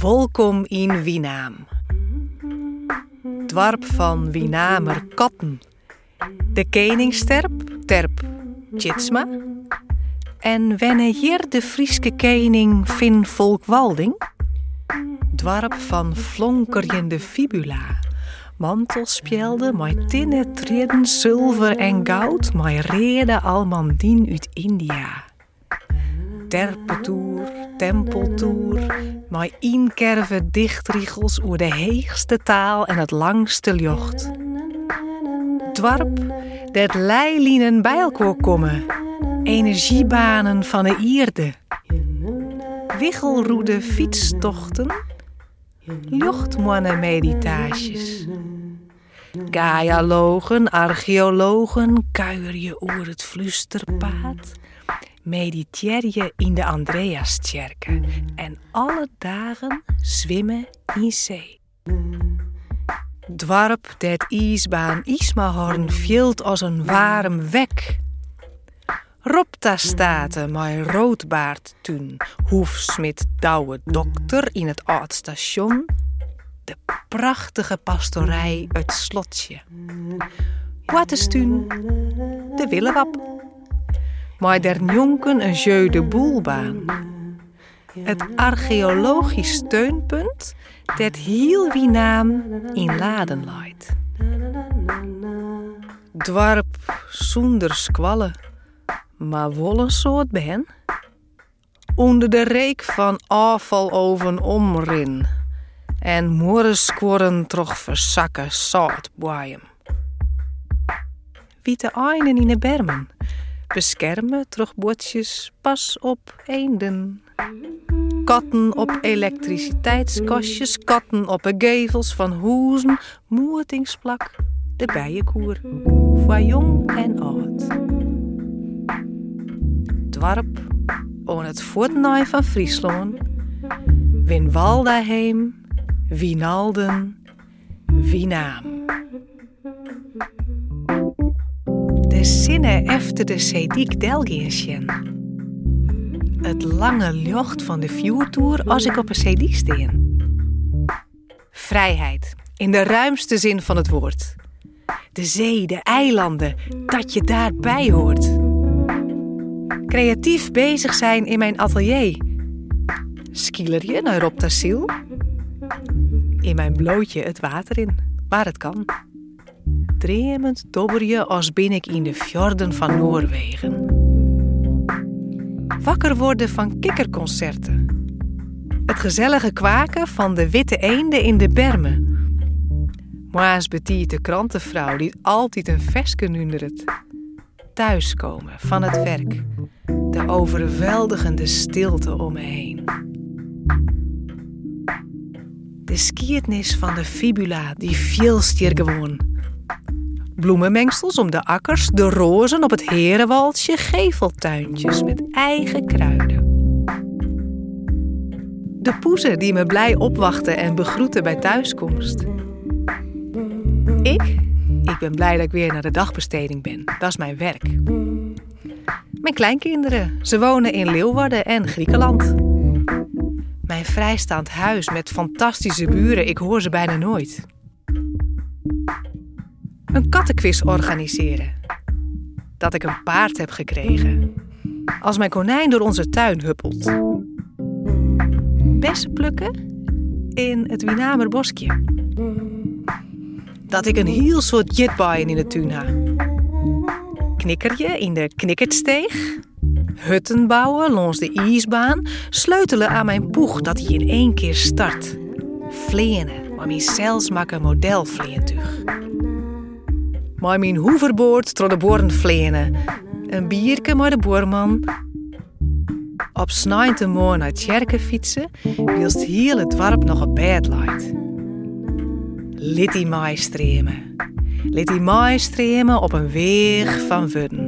Welkom in Wienaam. Dwarp van Wienamer Katten. De Keningsterp, Terp Tjitsma. En wenne hier de Frieske kening Finn Volkwalding. Dwarp van flonkerjende fibula. Mantelspjelden, met tinnen, treden, zilver en goud, met reden almandien uit India. Terpetoer, tempeltoer, met inkerven dichtriegels oer de heegste taal en het langste jocht. Dwarp, dat leilienen bij elkaar komen, energiebanen van de ierde. Wiggelroede fietstochten, luchtmannen meditaties. Gaialogen, archeologen, kuier je oer het fluisterpaad. Mediteer je in de Andreastjerken en alle dagen zwemmen in zee. Dwarp dat ijsbaan Ismahorn vielt als een warm wek. Ropta staten mijn roodbaard toen, hoefsmid douwe dokter in het oud station. De prachtige pastorij uit Slotje. Wat is toen? De Willewap. Maar der jonken een jeu de boelbaan. Het archeologisch steunpunt dat heel wie naam in laden leidt. Dwarp zonder squallen, maar wollen soort ben. Onder de reek van afvaloven omrin. En morrensquorren toch verzakken zout boeien. Wiete einen in de bermen. Beschermen terug botjes pas op eenden. Katten op elektriciteitskastjes, katten op de gevels van hoezen, moertingsplak, de bijenkoer, voor jong en oud. Dwarp, on het voortnaai van Friesland, win Waldaheem, Wienalden, Wienaam. De zinnen efter de Sediek Delgiensjen het lange jocht van de vuurtour als ik op een CD steen. Vrijheid, in de ruimste zin van het woord. De zee, de eilanden, dat je daarbij hoort. Creatief bezig zijn in mijn atelier. Skielerje naar Rob Tassiel. In mijn blootje het water in, waar het kan. Dreemend dobber je als bin ik in de fjorden van Noorwegen wakker worden van kikkerconcerten. Het gezellige kwaken van de witte eenden in de bermen. Moa's de krantenvrouw die altijd een versken nundert. Thuiskomen van het werk. De overweldigende stilte om me heen. De skiertnis van de fibula die viel stier gewoon bloemenmengsels om de akkers, de rozen op het herenwaldje, geveltuintjes met eigen kruiden. De poezen die me blij opwachten en begroeten bij thuiskomst. Ik? Ik ben blij dat ik weer naar de dagbesteding ben. Dat is mijn werk. Mijn kleinkinderen, ze wonen in Leeuwarden en Griekenland. Mijn vrijstaand huis met fantastische buren, ik hoor ze bijna nooit een kattenquiz organiseren. Dat ik een paard heb gekregen. Als mijn konijn door onze tuin huppelt. Bessen plukken in het Wienamer bosje. Dat ik een heel soort jetbaaien in de tuin ha. Knikkerje in de knikkertsteeg. Hutten bouwen langs de ijsbaan. Sleutelen aan mijn poeg dat hij in één keer start. Vleenen, maar mijn zelfs maken model. Maar mijn hoeverboord tro de boren vleenen. Een bierke maar de boorman. Op snijnte mooi naar Tjerke fietsen, wilst heel het dorp nog een bed leidt. Liet die maai stremen. Die maai stremen op een weg van wudden.